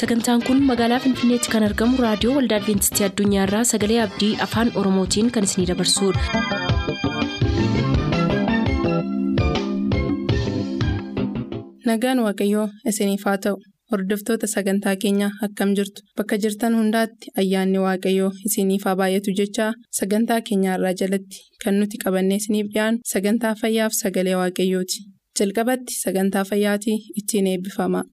Sagantaan kun magaalaa Finfinneetti kan argamu raadiyoo waldaa Adwiintistii Addunyaarraa Sagalee Abdii Afaan Oromootiin kan isinidabarsudha. Nagaan Waaqayyoo isiniif haa ta'u. Hordoftoota sagantaa keenyaa akkam jirtu bakka jirtan hundaatti ayyaanni waaqayyoo isiniif haa baay'atu jechaa sagantaa keenyarraa jalatti kan nuti qabannee isiniif dhiyaanu sagantaa fayyaaf sagalee waaqayyooti. Jalqabatti sagantaa fayyaatii ittiin eebbifama.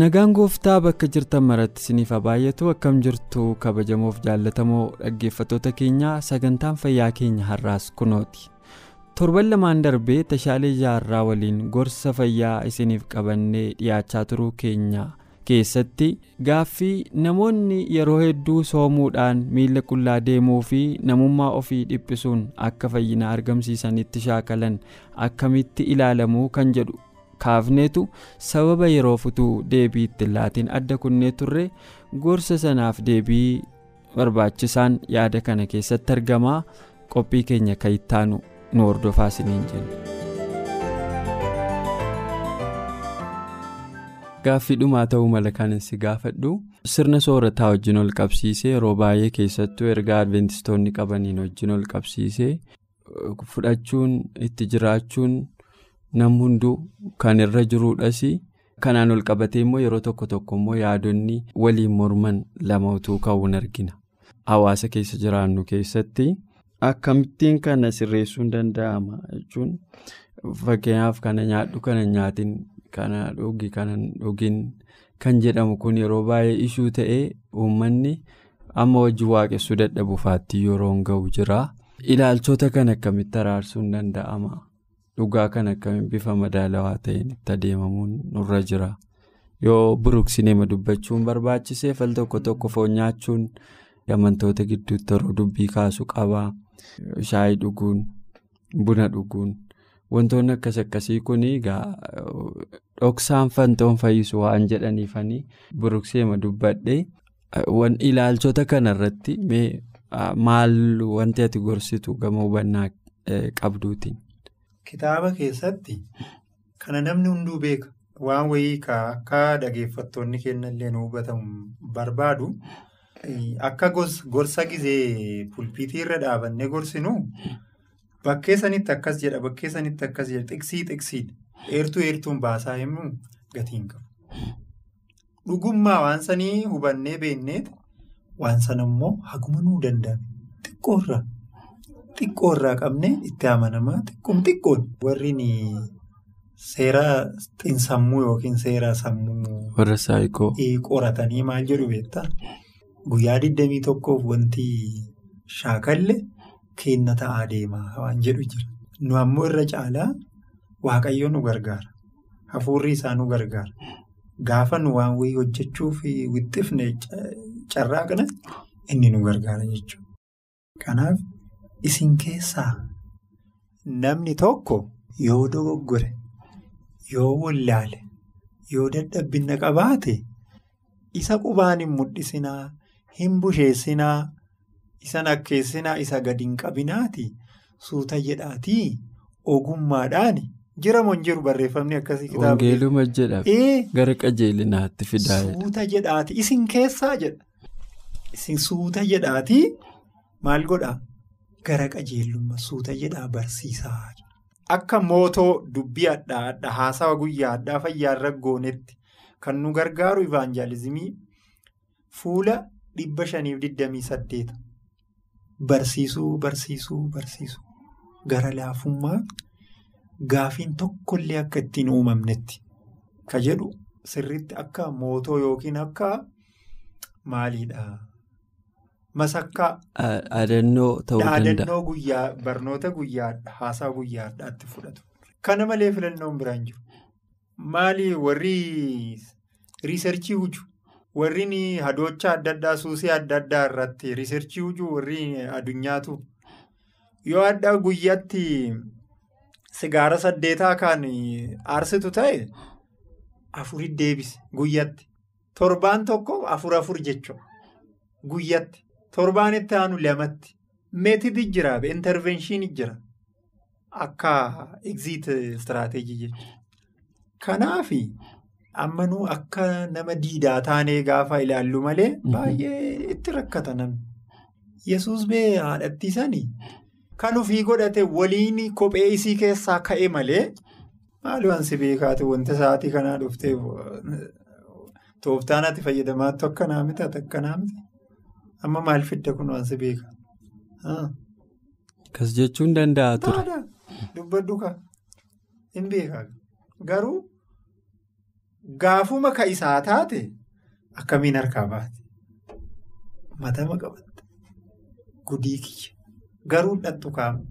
Nagaan gooftaa bakka jirtan maratti isiniif haa baay'atu akkam jirtu kabajamoof jaallatamoo dhaggeeffattoota keenyaa sagantaan fayyaa keenya har'aas kunooti. Torban lamaan darbee tashaalee jaarraa waliin gorsa fayyaa isiniif qabannee dhiyaachaa turuu keenya keessatti gaaffii namoonni yeroo hedduu soomuudhaan miila qullaa deemuu fi namummaa ofii dhiphisuun akka fayyina argamsiisanitti shaakalan akkamitti ilaalamuu kan jedhu. kaafneetu sababa yeroo futuu deebii itti laatiin adda kunnee turre gorsa sanaaf deebii barbaachisaan yaada kana keessatti argamaa qophii keenya kan ittaanu nu hordofaa isiniin jenna. Gaaffii dhumaa ta'uu mala kan si gaafadhu sirna soorataa wajjin ol qabsiisee yeroo baay'ee keessattuu ergaa adventistoonni qabaniin wajjin ol qabsiisee fudhachuun itti jiraachuun. nam hunduu kan irra jiruudhas kanaan ol qabatee immoo yeroo tokko tokko immoo yaadonni waliin morman lama utuu ka'uun argina hawaasa keessa jiraannu keessatti akkamittiin kana sirreessuun danda'ama jechuun fakkeenyaaf kana nyaadhu kana nyaatiin kana dhugi kana dhugin kan jedhamu kun yeroo baay'ee ishuu ta'ee uummanni amma wajjin waaqessuu dadhabuufaatti yeroo ga'u jira. Ilaalchota kan akkamitti araarsuun danda'ama. dhugaa kan akkamiin bifa madaalawaa ta'een itti adeemamuun nurra jira? Yoo buruqsineema dubbachuun barbaachisee fal tokko tokko foon nyaachuun amantoota gidduutti yeroo dubbii kaasu qabaa? Shaayii dhuguun buna dhuguun wantoonni akkas akkasii kun egaa dhoksaan fantoon fayyisu waan jedhaniifanii buruqsineema dubbadhee ilaalchota kanarratti maal wanti ati gorsitu gama hubannaa qabduutiin. Kitaaba keessatti kana namni hunduu beeka. Waan wayii akka dhageeffattoonni kennallee nu hubatamu barbaadu. Akka gorsa gizee pulpiitii irra dhaabannee gorsinu bakkee sanitti akkas jedha bakkee sanitti akkas jedha. Xiksii xiksiidha eertuu eertuun baasaa himnu gatiin qabu. Dhugummaa waan sanii hubannee beekneeti waan sana immoo haguma nuu danda'ame. Xiqqoorraa. Xiqqoo irraa qabne itti amanamaa xiqqoon xiqqoon. Warri seera xinsammuu yookiin seera sammuu warra saayikoo. Qoratanii maal jedhu beektaa? Guyyaa 21f wanti shaakalle kenna ta'aa deemaa waan jedhu jira. Nu ammoo irra caalaa waaqayyo nu gargaara. Hafuurri isaa nu gargaara. Gaafa nu waan wayii hojjechuuf wixxifne carraaqna inni nu gargaara jechuudha. Kanaaf. Isin keessaa namni tokko yoo dogoggore yoo wallaale yoo dadhabbina qabaate isa qubaan hin mul'isinaa hin busheessinaa isa nakkeessinaa isa gadi hin qabinaati? Suuta jedhaatii ogummaadhaan? Jira moo hin jiru barreeffamni akkasii kitaaba. Wangeeluma jedha. Gara qajeelinaatti fidaa Suuta jedhaati isin keessaa jedha. Isin suuta jedhaatii maal godhaa. Gara qajeellummaa suuta jedhaa barsiisaa akka mootoo dubbii adda addaa haasawa guyyaa addaa fayyaarra goonetti kan nu gargaaru ivaanjaalizimii fuula dhibba shaniif digdamii saddeeta barsiisuu barsiisuu barsiisuu gara laafummaa gaafiin tokkollee akka ittiin uumamnetti ka jedhu sirriitti akka mootoo yookiin akka maaliidha. Masakkaa. Dhaadannoo ta'uu danda'a. Dhaadannoo guyyaa barnoota guyyaa haasaa guyyaa addaatti fudhatu. Kana malee filannoon biraan jiru. Maali warri riisarchii hojii warri hadoocha adda addaa suusii adda addaa irratti riisarchii hojii warri addunyaatu yoo adda guyyaatti sigaara saddeetaa kan aarsitu ta'e afurit deebise guyyatti. Torbaan tokko afur afur jechuudha. Guyyatti. Torbaan itti aanu lamatti. Meetidii jira intervenshinii jira. Akka exit istiraatejii jechuudha. Kanaaf ammanuu akka nama diidaa taanee gaafa ilaallu malee baay'ee itti rakkata namni. Yesuus bee haadhattiisanii kan ofii godhate waliin kophee isii keessaa ka'e malee maali wansi beekaate? Wanti sa'aatii kanaa dhuftee tooftaan ati fayyadamaattu akkanaa miti ati akkanaa miti. Amma maal fidda kun wansi beeka. Kas jechuun danda'a ture. Dubbaddu kaa hin beekaa. Garuu gaafuma ka isaa taate akkamiin harkaa baate matama qabatte gudii kiyya garuu dhattu kaamu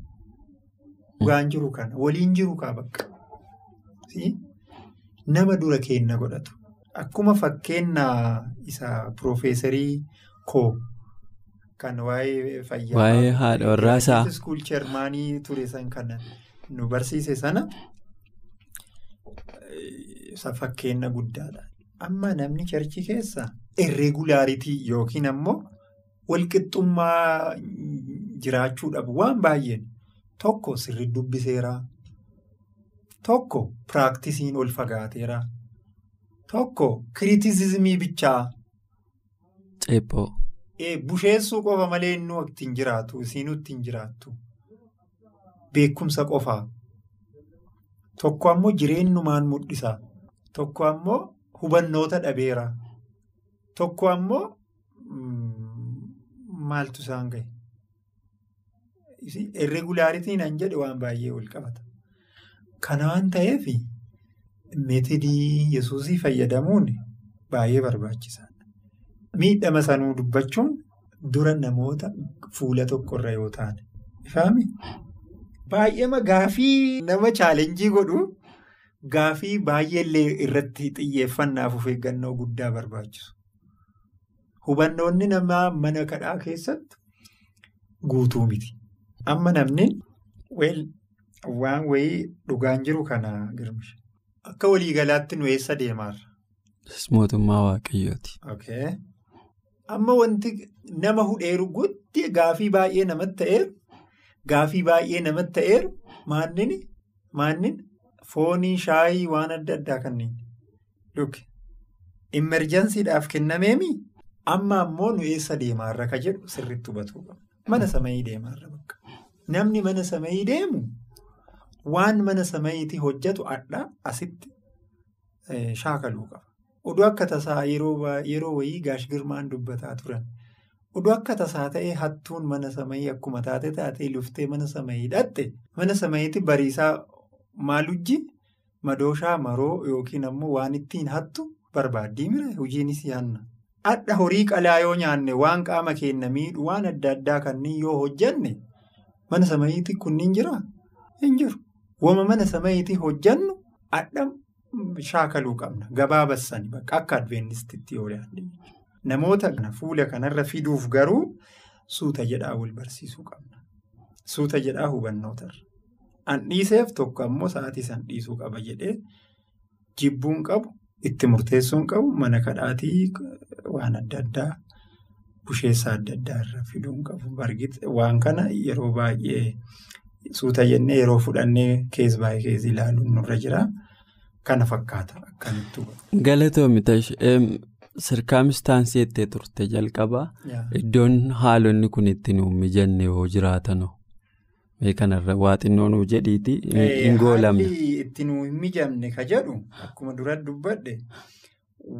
dhugaan jiru kana waliin jiru kaa bakka nama dura keenna godhatu akkuma fakkeenyaa isa piroofeesarii koo. Kan waa'ee fayyaa. Waa'ee haadha warraasaa. Iskuul cheermaanii ture san kan nu barsiise sana isa fakkeenya guddaadha. Amma namni charchii keessa irreegulaaritii yookiin ammoo walqixxummaa jiraachuu dhabu waan baay'een tokko sirri dubbiseeraa tokko piraaktisii ol fagaateeraa tokko kiritisizimii bichaa. Ceephoo. Busheessuu qofa malee inni ittiin jiraatu isiinuu ittiin jiraattu beekumsa qofaa tokko ammoo jireenyumaan mul'isa tokko ammoo hubannoota dhabeera tokko ammoo maaltu isaan gahe irreegulaaritiin an jedhe waan baay'ee wal qabata kana waan ta'eef meetidii yesuusii fayyadamuun baay'ee barbaachisaadha. Miidhama sanuu dubbachuun dura namoota fuula tokkorra yoo taane. Baay'eema gaafii nama chaalenjii godhu gaafii baay'eellee irratti xiyyeeffannaaf of eeggannoo guddaa barbaachisu. Hubannoonni namaa mana kadhaa keessatti guutuu miti. Amma namni waan wayii dhugaan jiru kana girmisha. Akka waliigalaatti nu eessa deemaarra? Mootummaa Waaqayyooti. Amma wanti nama hudheeru guutti gaafii baay'ee namatti ta'eeru gaafii baay'ee namatti ta'eeru maannin foonii shaayii waan adda addaa kanneen dhuge imerjansiidhaaf kennameemi amma ammoo nu eessa deemaarra ka jedhu sirriitti hubatuu qaba. Mana samayii deemaarra bakka. Namni mana samayii deemu waan mana samayiitii hojjetu adda asitti shaakaluu qaba. Oduu akka tasaa yeroo wayii gaash girmaan dubbataa turan. Oduu akka tasaa ta'ee hattuun mana samayii akkuma taate taatee luftee mana samayii dhatte mana samayiitti bariisaa maalujji madooshaa maroo yookiin ammoo waan ittiin hattu barbaaddii mira hojiinis yaanna. Adda horii qalaa yoo nyaanne waan qaama keenya miidhu waan adda addaa kanneen yoo hojjanne mana samayiitti kunniin jiraa? Hin jiru. Wama mana samayiitti hojjannu adda. Shaakaluu qabna gabaabassanii bakka akka adventistitti yoo yaadde namoota fuula kanarra fiduuf garuu suuta jedhaa wal barsiisuu qabna. Suuta jedhaa hubannootarra. An dhiiseef tokko ammoo sa'aatii san dhiisuu qaba jedhee jibbuun qabu itti murteessuun qabu mana kadhaatii waan adda addaa busheessaa adda addaa irra fiduun qabu. Waan kana yeroo baay'ee suuta jennee yeroo fudhannee kees baay'ee kees ilaaluun nurra jira. Kana fakkaata akkamitti hubamu. Galatoomi sirkaamistaansii jettee turte jalqabaa iddoon haalonni kun itti nuuf mijanne yoo jiraatanoo kanarra waa xinnoo nuuf jedhiiti hin goolamne. Haalli itti nuuf hin mijamne ka jedhu akkuma dura dubbadhe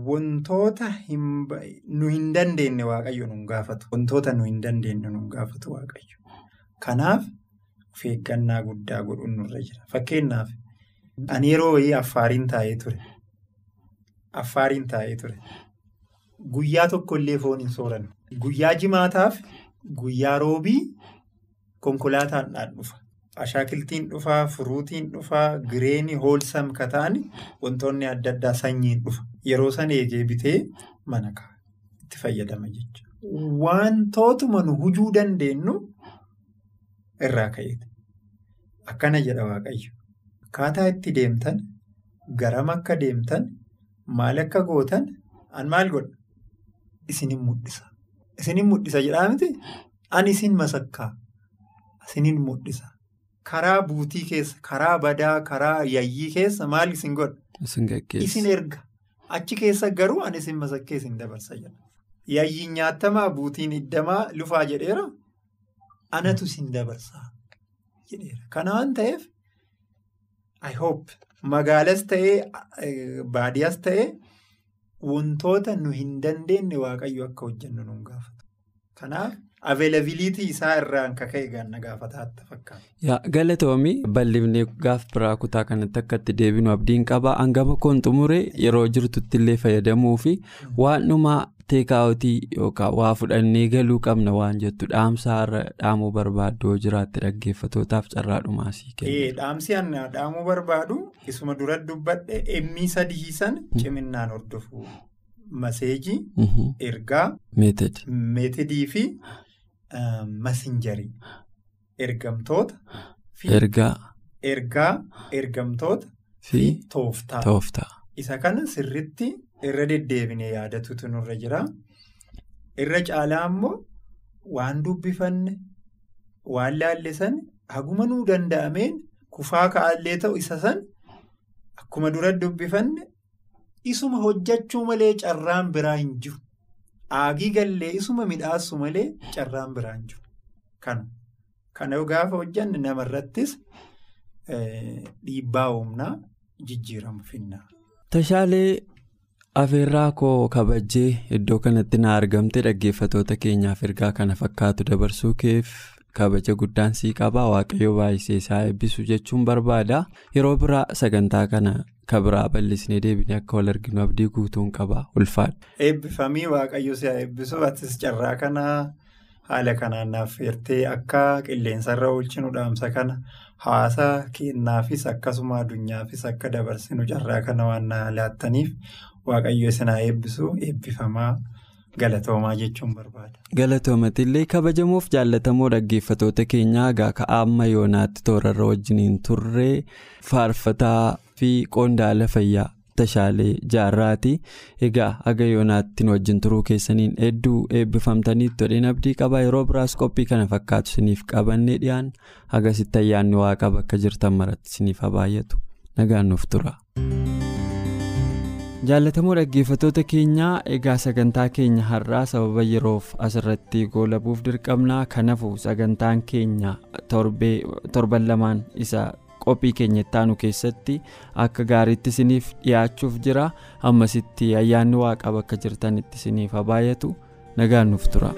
wantoota nu hin dandeenye waaqayyo nu gaafatu. Wantoota nu hin dandeenye nu gaafatu waaqayyo. Kanaaf of eeggannaa guddaa godhuun nurra jira. Fakkeenyaaf. Ani yeroo wayii affaariin taa'ee ture. Affaariin taa'ee ture. Guyyaa tokkollee foon hin sooranne. Guyyaa jimaataaf guyyaa roobii konkolaataan dhaan dhufa. Ashaakiltiin dhufaa, furuutiin dhufaa, gireenii, hoolsam kataani wantoonni adda addaa sanyiin dhufa. Yeroo san eegee bitee mana ka'a. Itti fayyadama jechuudha. Wantootuma nu hujuu dandeenyu irraa ka'eeti. Akkana jedha Waaqayyo. Akkaataa itti deemtan garam akka deemtan maal akka gootan an maal godha? Isinin mul'isa. Isinin mul'isa jedhaa miti? Ani isin masakkaa. Isinin mul'isa. Karaa buutii keessa, karaa badaa, karaa yayyii keessa maal isin godha? Isin erga. Achi keessa garuu ani isin masakkee isin dabarsa jedha. Yayyiin nyaatamaa buutiin iddamaa lufaa jedheera. Anatu isin dabarsaa jedheera. Kana waan ta'eef I hope magaalas ta'ee baadiyyaas ta'ee wantoota nu hin dandeenye waaqayyo akka hojjennu nu gaafata. Kanaaf availability isaa irraan kaka'e gaanna gaafataatti fakkaata. Galatoomii bal'ifnee gaaf biraa kutaa kanatti akka itti deebinu abdiin qaba. Hangama koon xumuree yeroo jirtutti illee fayyadamuu fi waan dhumaa teekaawwatii yookaan waa fudhannee galuu qabna waan jettu dhaamsa irra dhaamuu barbaaddu jiraatte dhaggeeffatootaaf carraa dhumaa sii kenna. Dhaamsi annaa dhaamuu barbaadu isuma dura dubbadhe emmii sadii san ciminaan hordofu. Maseejii, ergaa, meetidii fi masinjarii. Ergamtoota fi ergaa, ergamtoota fi tooftaa. Isa kana sirriitti irra deddeebinee yaadatutu nurra jira. Irra caalaa immoo waan dubbifanne, waan laallisan haguma nuu danda'ameen kufaa ka'allee ta'u isa san akkuma dura dubbifanne. Isuma hojjechuu malee carraan biraa hin jiru. Aagii gallee isuma midhaasu malee carraan biraa hin jiru. Kana. Kana gaafa hojjanne namarrattis dhiibbaa humnaa jijjiiramu finna. Tashaalee afeerraa koo kabajjee iddoo kanatti na argamte dhaggeeffatoota keenyaaf ergaa kana fakkaatu dabarsuu keef kabaja guddaan sii qabaa waaqayyo baay'isee isaa eebbisu jechuun barbaada yeroo biraa sagantaa kana. kabiraa bal'isnee deebinee akka wal arginu abdii guutuun qaba ulfaadha. Eebbifamii waaqayyo si eebbisu atis carraa kana haala kanaan naaf feertee akka qilleensarra oolchinu dhaamsa kana hawaasa kennaafis akkasuma addunyaafis akka dabarsinu carraa kana waan na laattaniif waaqayyo isinaa eebbisu eebbifamaa galatoomaa jechuun barbaada. Galatoomatillee kabajamuuf jaallatamoo dhaggeeffatoota keenyaa egaa ka'aa amma yoonaatti toorarra wajjiniin turree faarfataa. fi qondaala fayyaa tashaalee jaarraati egaa haga yoonaattiin wajjin turuu keessaniin hedduu eebbifamtaniitti todheen abdii qaba yeroo biraas qophii kana fakkaatu isiniif qabannee dhiyaan hagasitti ayyaanni waaqa bakka jirtan maratti isiniif habaayatu nagaan nuuf tura. Jaallatamoo dhaggeeffatoota keenyaa egaa sagantaa keenya har'aa sababa yeroof asirratti goolabuuf dirqamnaa kanafu sagantaan keenya torban lamaan isa. qophii keenya ittaanu keessatti akka gaariitti isiniif dhiyaachuuf jira ammasitti ayyaanni waaqa bakka jirtanitti isiniif habaayatu nagaan nuuf tura.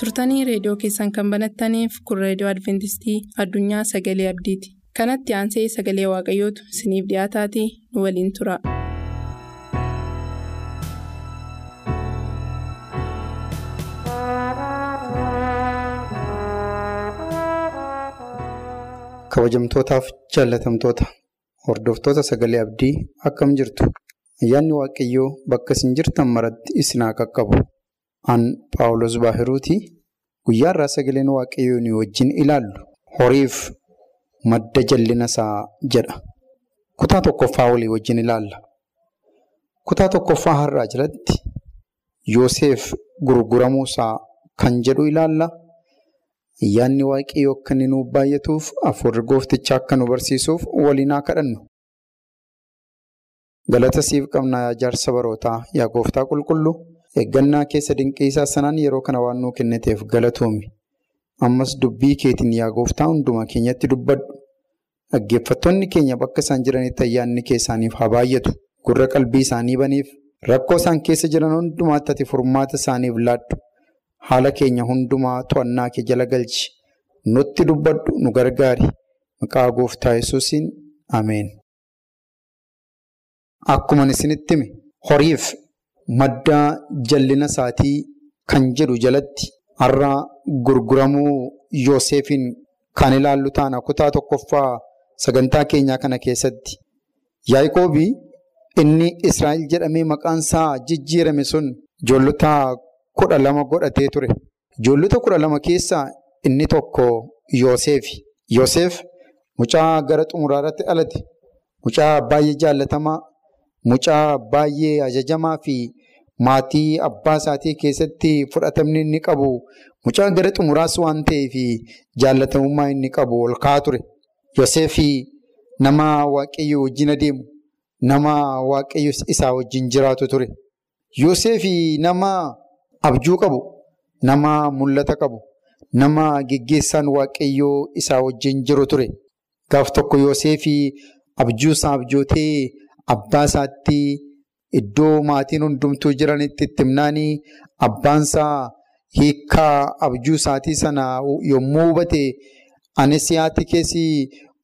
Turtanii reediyoo keessan kan banattaniif kun reediyoo adventistii addunyaa sagalee abdiiti. Kanatti aansee sagalee waaqayyootu isiniif dhiyaataatii nu waliin tura. kabajamtootaaf jaallatamtoota hordoftoota sagalee abdii akkam jirtu? Ayyaanni waaqayyoo bakka isin jirtan maratti isin haa qaqqabu an paawulos baahiruuti guyyaa irraa sagaleen waaqayyoo ni wajjin ilaallu horiif madda jallina isaa jedha kutaa tokkoffaa walii wajjin ilaalla kutaa tokkoffaa har'aa jalatti yoosef gurguramuu isaa kan jedhu ilaalla. Ayyaanni waaqayyoo akka inni nuuf baay'atuuf afurri goofticha akka nu barsiisuuf waliin haa kadhannu. Galata siif qabnaa yaa jaarsa barootaa yaa gooftaa qulqulluu eeggannaa keessa dinqiisaa sanaan yeroo kana waan nuu kenniteef galatoomi. Ammas dubbii keetiin yaa gooftaa hundumaa keenyatti dubbadhu. Dhaggeeffattoonni keenya bakka isaan jiranitti ayyaanni kee isaaniif haa baay'atu. Gurra qalbii isaanii baniif rakkoo isaan keessa jiran hundumaatti ati furmaata isaaniif laadhu. Haala keenya hundumaa to'annaa kee jala galchi. Nutti dubbadhu nu gargaari. Maqaa gooftaa yesuusiin Ameen. Akkuma isinitti hime horiif maddaa jallina isaatii kan jedhu jalatti har'a gurguramuu Yoosefiin kan ilaallu taana kutaa tokkoffaa sagantaa keenyaa kana keessatti. Yaaqoobii inni Israa'el jedhamee maqaan isaa jijjiirame sun ijoollota kudha lama godhatee ture. Ijoollota kudha lama keessaa inni tokko Yoosef. Yoosef mucaa gara xumuraa irratti dhalate. Mucaa baay'ee jaallatamaa, mucaa baay'ee ajajamaa fi maatii abbaa isaatii keessatti fudhatamni inni qabu mucaa gara xumuraas waan ta'eef jaallatamummaa inni qabu ol ka'aa ture. Yoosef nama waaqayyo wajjin adeemu, nama waaqayyo isaa wajjin jiraatu ture. Yoosef nama abjuu qabu, nama mul'ata qabu, nama geggeessaan waaqayyoo isaa wajjin jiru ture. Gaaf tokko Yoosef abjuu isaa abjootee abbaa isaatti iddoo maatiin hundumtuu jiranitti itti himnaanii abbaan isaa hiikaa abjuu isaatii sana yommuu hubate anis haati keessi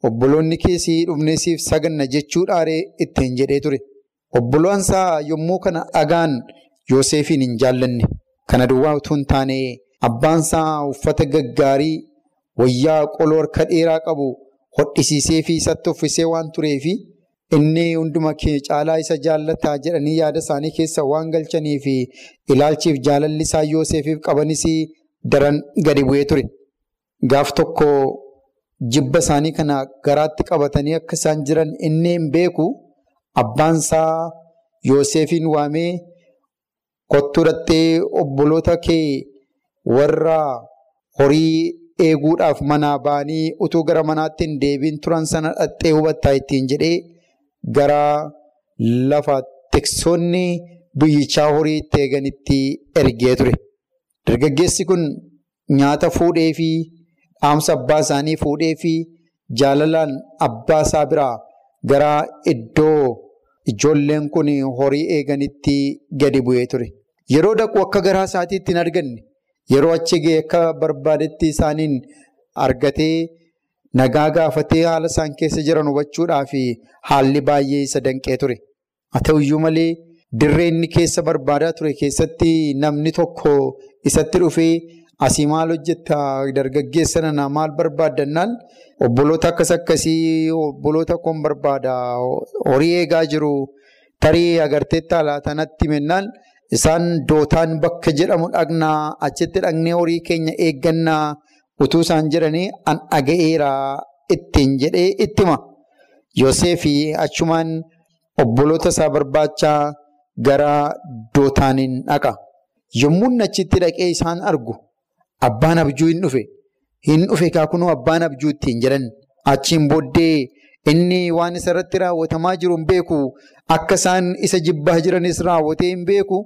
obboloonni keessi dhufneesiif saganna jechuudhaaree ittiin jedhee ture. Obboloon isaa yommuu kana dhagaan Yoosefiin hin jaallanne. Kana duwwaa utuu hin taane abbaan isaa uffata gaggaarii wayyaa qoloo harka dheeraa qabu hodhisiisee fi isatti uffisee waan tureefi inni hunduma caalaa isa jaallataa jedhanii yaada isaanii keessa waan galchanii fi ilaalchiif jaalalli isaa Yoosefiif qabanis daran gadi bu'ee ture. Gaaf tokko jibba isaanii kana garaatti qabatanii akka isaan jiran inni hin beeku abbaan isaa Yoosefiin waamee kottuu dhattee obboloota kee warra horii eeguudhaaf manaa ba'anii utuu gara manaatti hin deebiin turan sana dhattee hubattaa ittiin jedhee gara lafa tiksoonni biyyichaa horii itti eeganitti ergee ture. Dargaggeessi kun nyaata fuudhee fi dhaamsa abbaa isaanii fuudhee fi jaalalaan abbaa isaa biraa gara iddoo ijoolleen kun horii eeganitti gadi bu'ee ture. Yeroo dhaqu akka garaa isaatiitti hin arganne yeroo achi ga'e akka barbaadetti isaaniin argatee nagaa gaafatee haala isaan keessa jiran hubachuudhaaf haalli baay'ee isa danqee ture. Haa ta'uyyuu malee dirree inni keessa barbaadaa ture keessatti namni tokko isatti dhufee asii maal hojjetta? Dargaggeessa nanaa maal barbaaddannaan obboloota akkas akkasii obboloota kun barbaada. Horii eegaa jiru tarii agarteetta laatanatti mennaan. Isaan dootaan bakka jedhamu dhaqnaa achitti dhaqnee horii keenya eeggannaa utuu isaan jedhanii an dhaga'eera ittiin jedhee ittima. Yoosef achumaan obboloota isaa barbaachaa gara dootaaniin dhaqa. Yommuu achitti dhaqee isaan argu abbaan abjuu hin dhufe. Hin dhufe kaakunuu abbaan abjuu ittiin jedhan. Achiin booddee inni waan isa irratti raawwatamaa jiru hin beeku. Akka isaan isa jibbaa jiranis raawwatee hin beeku.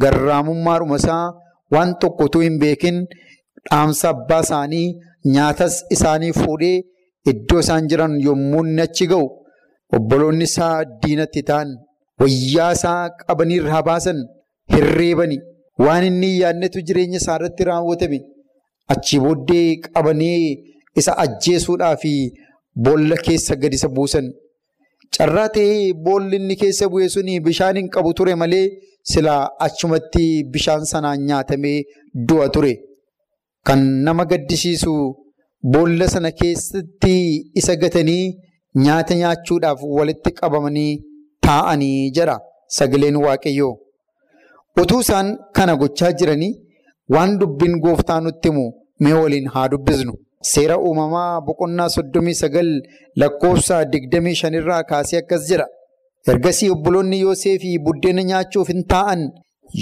Garraamummaadhuma isaa waan tokko utuu hin beekin dhaamsa abbaa isaanii nyaatas isaanii fuudhee iddoo isaan jiran yommuu inni achi ga'u obboloonni isaa diinatti ta'an wayyaa isaa qabanii irraa baasan hirreebani waan inni yaadnetu jireenya isaa irratti raawwatame achi booddee qabanii isa ajjeesuudhaa fi boolla keessa gad isa buusan. Carraa ta'ee boolli inni keessa bu'e suni bishaan hin qabu ture malee silaa achumatti bishaan sanaan nyaatamee du'a ture. Kan nama gaddisiisu boolla sana keessatti isa gatanii nyaata nyaachuudhaaf walitti qabamanii taa'anii jedha sagaleen waaqayyoo. Utuu isaan kana gochaa jiranii waan dubbiin gooftaa nutti himu mee waliin haa dubbisnu. Seera uumamaa boqonnaa soddomii sagal lakkoofsa digdamii shanirraa kaasee akkas jedha. Ergasii obboloonni Yoosefii buddeena nyaachuuf hin taa'an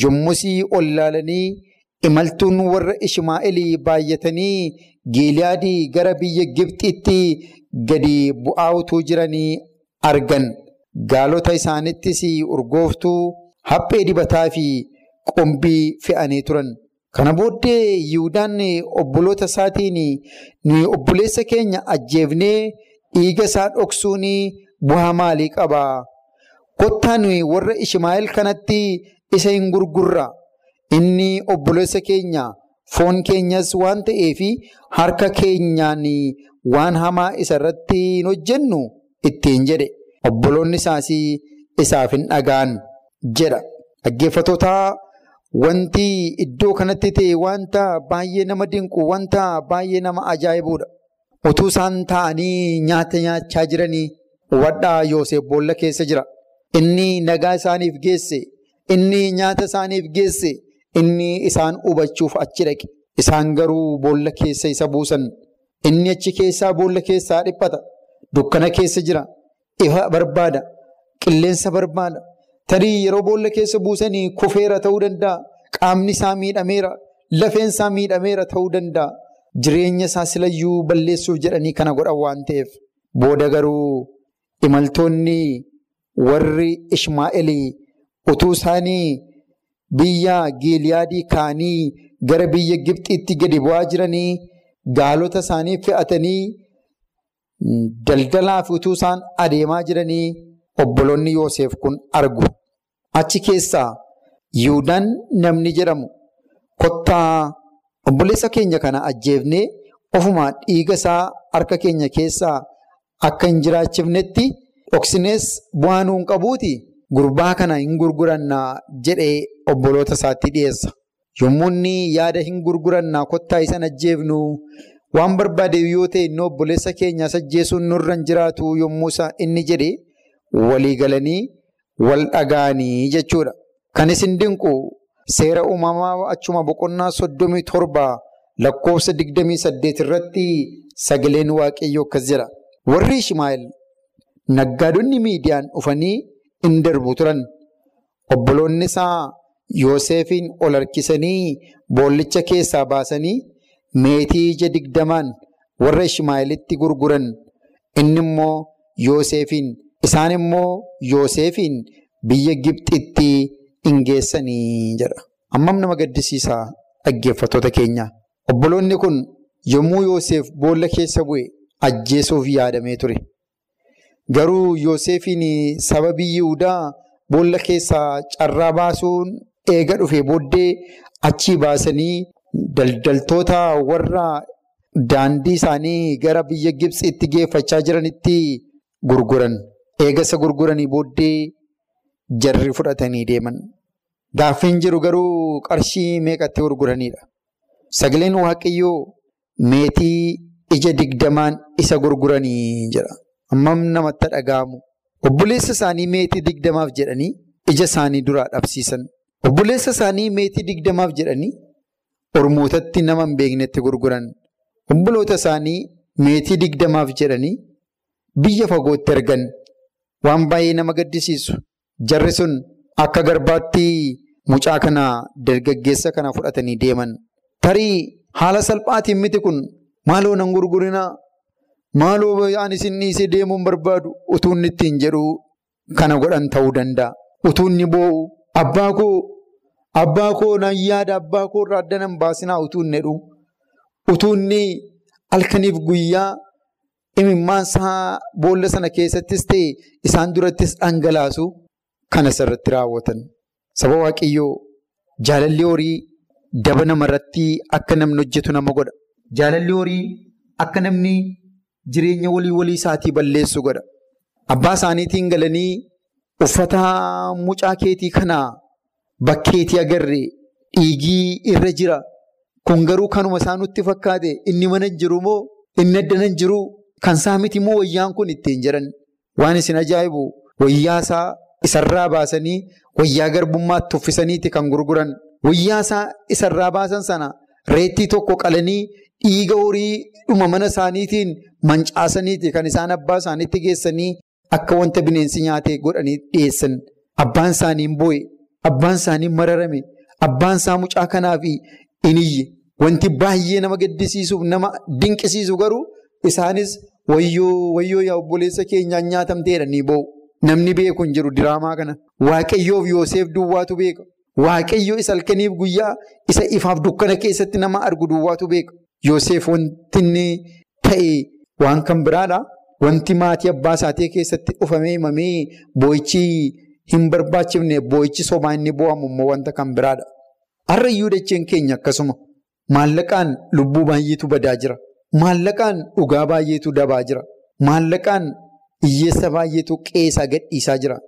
yommusii ol ilaalanii imaltuun warra Ishmaa'eelii baay'atanii Giiliyaadii gara biyya Gibxiitti gadi bu'aa utuu jiranii argan. Gaalota isaanittis urgooftuu haphee dibataa fi qombii fe'anii turan. Kana booddee Yihuudaan obboloota isaatiin nuyi obboleessa keenya ajjeefnee dhiiga isaa dhoksuun bu'aa maalii qaba? Kottaa nuyi warra Ishmaa'eel kanatti isa hin gurgurra. Inni obboleessa keenya foon keenyas waan ta'eef harka keenyaan waan hamaa isa irratti hin hojjennu ittiin jedhe. Obboloonni isaas isaaf hin dhaga'an jedha. Dhaggeeffattoota wanti iddoo kanatti ta'e wanta baay'ee nama dinqu wanta baay'ee nama ajaa'ibuudha. Utuu isaan taa'anii nyaata nyaachaa jiranii hubadhaa Yoosef boolla keessa jira. Inni nagaa isaaniif geesse, inni nyaata isaaniif geesse inni isaan hubachuuf achi dhaqe. Isaan garuu boolla keessa isa buusan. Inni achi keessaa boolla keessaa dhiphata. Dukkana keessa jira. Ifa barbaada. Qilleensa barbaada. Tarii yeroo boolla keessa buusanii kufeera ta'uu danda'a. Qaamni isaa miidhameera. Lafeen isaa miidhameera ta'uu danda'a. Jireenya isaa silayyuu balleessuuf jedhanii kana godhan waan ta'eef. Booda garuu imaltoonni warri Ishmaa'eelii utuu isaanii biyya Giiliyaadii ka'anii gara biyya Gibxiitti gadi bu'aa jiranii gaalota isaanii fe'atanii daldalaaf utuu isaan adeemaa jiranii obboloonni Yoosef kun argu. Achi keessaa Yihuudaan namni jedhamu kottaa obboleessa keenya kana ajjeefnee ofuma dhiiga isaa harka keenya keessaa akka hin jiraachifnetti dhoksinees bu'aa nuun qabuuti gurbaa kana hin gurgurannaa jedhee obboloota isaatti dhiyeessa. Yommuu inni yaada hin gurgurannaa kottaa isan ajjeefnu waan barbaade yoo ta'e inni obboleessa keenyaas ajjeesuun nurra hin jiraatu yommuu inni jedhe walii galanii wal dhaga'anii jechuudha. Kan isin dinqu seera uumamaa achuma boqonnaa soddomii torba lakkoofsa digdamii saddeet irratti sagaleen waaqayyoo akkas jedha. Warri Ishmaa'eel naggaadonni miidiyaan dhufanii in darbu turan. Obboloonni isaa Yoosefiin ol harkisanii boollicha keessaa baasanii meetii ija digdamaan warra Ishmaa'eelitti gurguran. Inni immoo Yoosefiin isaan immoo Yoosefiin biyya Gibxitti in geessanii jedha. Ammam nama gaddisiisaa dhaggeeffattoota keenya. Obboloonni kun yommuu Yoosef boolla keessa bu'e ajjeesuuf yaadamee ture. Garuu Yoosefiin sababii Yihudaa boolla keessaa carraa baasuun eega dhufee booddee achii baasanii daldaltoota warra daandii isaanii gara biyya Gibxiitti geeffachaa jiranitti gurguran. Eegasa gurguranii booddee jarri fudhatanii deeman. Gaaffiin jiru garuu qarshii meeqatti gurguranidha. Sagaleen Waaqayyoo meetii ija digdamaan isa gurguranii jedha. Ammam namatti dhaga'amu. Obboleessa isaanii meetii digdamaaf jedhanii ija isaanii duraa dhabsiisan. Obboleessa isaanii meetii digdamaaf jedhanii ormootatti nama hin beeknetti gurguran. Obboloota isaanii meetii digdamaaf jedhanii biyya fagootti ergan. Waan baay'ee nama gaddisiisu. Jarri sun akka garbaatti mucaa kana dargaggeessa kana fudhatanii deeman. Tarii haala salphaatiin miti kun maaloo nan gurgurinaa maaloo aan isin dhiisee deemuun barbaadu utuu inni ittiin jedhu kana godhan ta'uu danda'a. Utuu inni boo'u abbaa koo abbaa koo nan yaada abbaa koo irraa adda nan baasinaa utuu inni jedhu utuu inni halkaniif guyyaa imimmaan isaa boolla sana keessattis ta'e isaan durattis dhangalaasu kana sirratti raawwatan. Saba Waaqayyoo jaalalli horii daba namarratti akka namni hojjetu nama godha. Jaalalli horii akka namni jireenya walii walii isaatii balleessu godha. Abbaa isaaniitiin galanii uffata mucaa keetii kanaa bakkeetii agarree dhiigii irra jira. Kun garuu kanuma isaa nutti fakkaate inni mana jiru moo inni addana jiru kan isaa miti moo wayyaan kun ittiin jiran. Waan isin ajaa'ibu wayyaa isaa isarraa baasanii wayyaa garbummaatti uffisaniiti kan gurguran. Wayyaa isaa isarraa baasan sana reettii tokko qalanii dhiiga horii dhuma mana isaaniitiin mancaasaniiti kan isaan abbaa isaaniitti geessanii akka wanta bineensi nyaatee godhanii dhiyeessan. Abbaan isaanii boo'e, abbaan isaanii mararame, abbaan isaa mucaa kanaaf iniyye. Wanti baay'ee nama gaddisiisuuf nama dinqisiisu garuu isaanis wayyoo wayyoo yaa obboleessa keenyaan nyaatamteedha ni boo'u. Namni beeku hin jiru diraamaa kana. Waaqayyoof Yooseef duwwaatu beeka. Waaqayyo isa halkaniif guyyaa isa ifaaf dukkana keessatti nama argu duwwaatu beeka. Yoosef wanti inni ta'e waan kan biraadha. Wanti maatii abbaa isaatii keessatti dhufamee himamee boo'ichi hin barbaachifne boo'ichi sobaa inni boo'amu immoo wanta kan biraadha. Har'a iyyuu dacheen keenya akkasuma maallaqaan lubbuu baay'eetu badaa jira. Maallaqaan dhugaa baay'eetu dabaa jira. Maallaqaan hiyyeessa baay'eetu qeesaa gadhiisaa jira.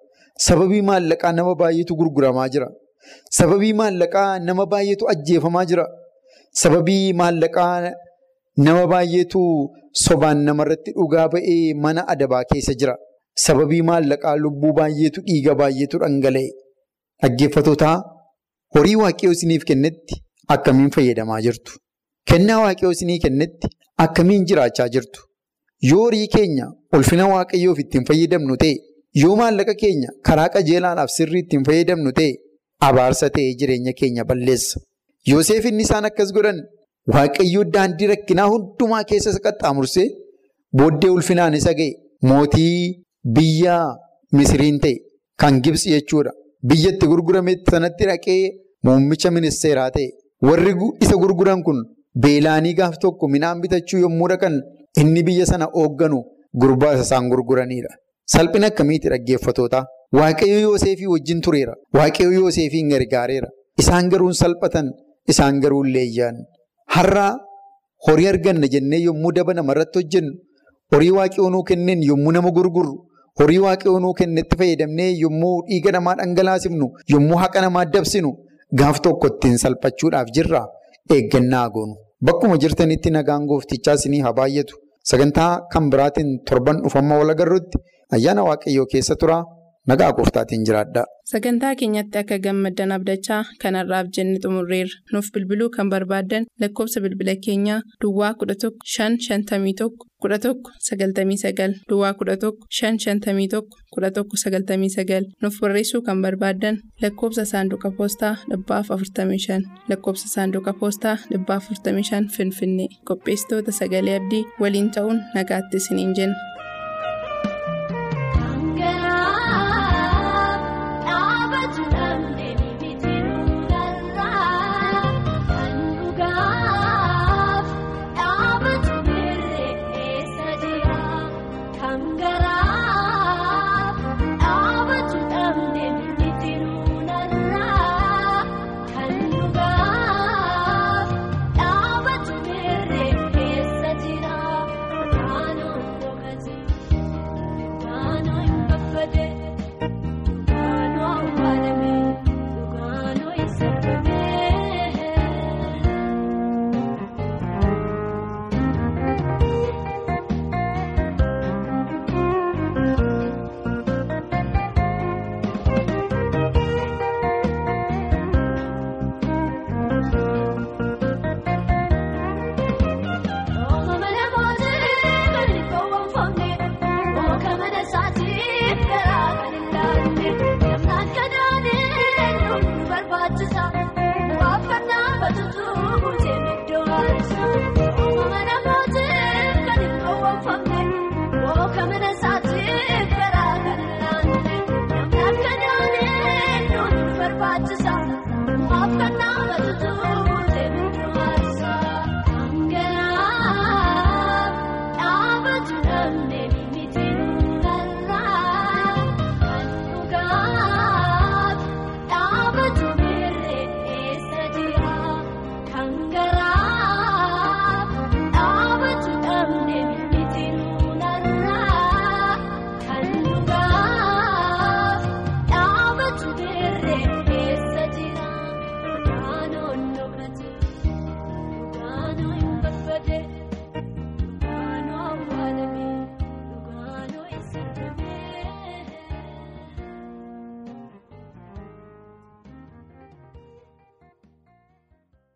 Sababii maallaqaa nama baay'eetu gurguramaa jira. Sababii maallaqaa nama baay'eetu ajjeefamaa jira. Sababii maallaqaa nama baay'eetu sobaan namarratti dhugaa ba'ee mana adabaa keessa jira. Sababii maallaqaa lubbuu baay'eetu dhiiga baay'eetu dhangala'e. dhaggeeffatootaa horii waaqayyoo isiniif kennetti akkamiin fayyadamaa jirtu? Kennaa waaqayyoo isinii kennetti akkamiin jiraachaa jirtu? Yoo horii keenya ulfina waaqayyoof ittiin fayyadamnu ta'e, yoo maallaqa keenya karaa qajeelaadhaaf sirrii ittiin fayyadamnu ta'e, abaarsa ta'ee jireenya keenya balleessa. Yoosef inni isaan akkas godhan waaqayyoo daandii rakkinaa hundumaa keessa qaxxaamursee booddee ulfinaan isa ga'e mootii biyya Misiriin ta'e kan Gibsi jechuudha. Biyyatti gurgurame sanatti dhaqee muummicha ministeeraa ta'e. Warri isa gurguran kun beelaanii gaaf tokko midhaan bitachuu yommuu dhaqan inni biyya sana hoogganu gurbaa isaan gurguranidha. Salphina akkamiiti dhaggeeffatoota? Waaqayyo Yoosefii wajjin tureera. Waaqayyo Yoosefiin gargaareera. Isaan garuu salphatan, isaan garuu leeyyaan. Har'a horii arganna jennee yommuu daba namarratti hojjennu, horii waaqayoo nuu kenneen yommuu nama gurgurru, horii waaqayoo nuu kennetti fayyadamnee yommuu dhiiga namaa dhangalaasifnu, yommuu haqa namaa dabsinu, gaaf tokko ittiin salphachuudhaaf jirra. Eeggannaa goonu. Bakkuma jirtanitti nagaan gooftichaa isinii haa baay'atu. Sagantaa kan biraatiin torban dhufamma wal agarruutti ayyaana waaqayyoo keessa tura. Nagaa gooftaatiin jiraadha. Sagantaa keenyatti akka gammaddan abdachaa kanarraaf jenne xumurreerra. Nuuf bilbiluu kan barbaaddan lakkoofsa bilbila keenyaa Duwwaa 11 551 11 99 Duwwaa 11 551 11 99 nuuf barreessuu kan barbaaddan lakkoofsa saanduqa poostaa dhibbaaf 45 lakkoofsa saanduqa poostaa dhibbaaf 45 Finfinnee qopheessitoota sagalee abdii waliin ta'uun nagaatti isiniin jenna.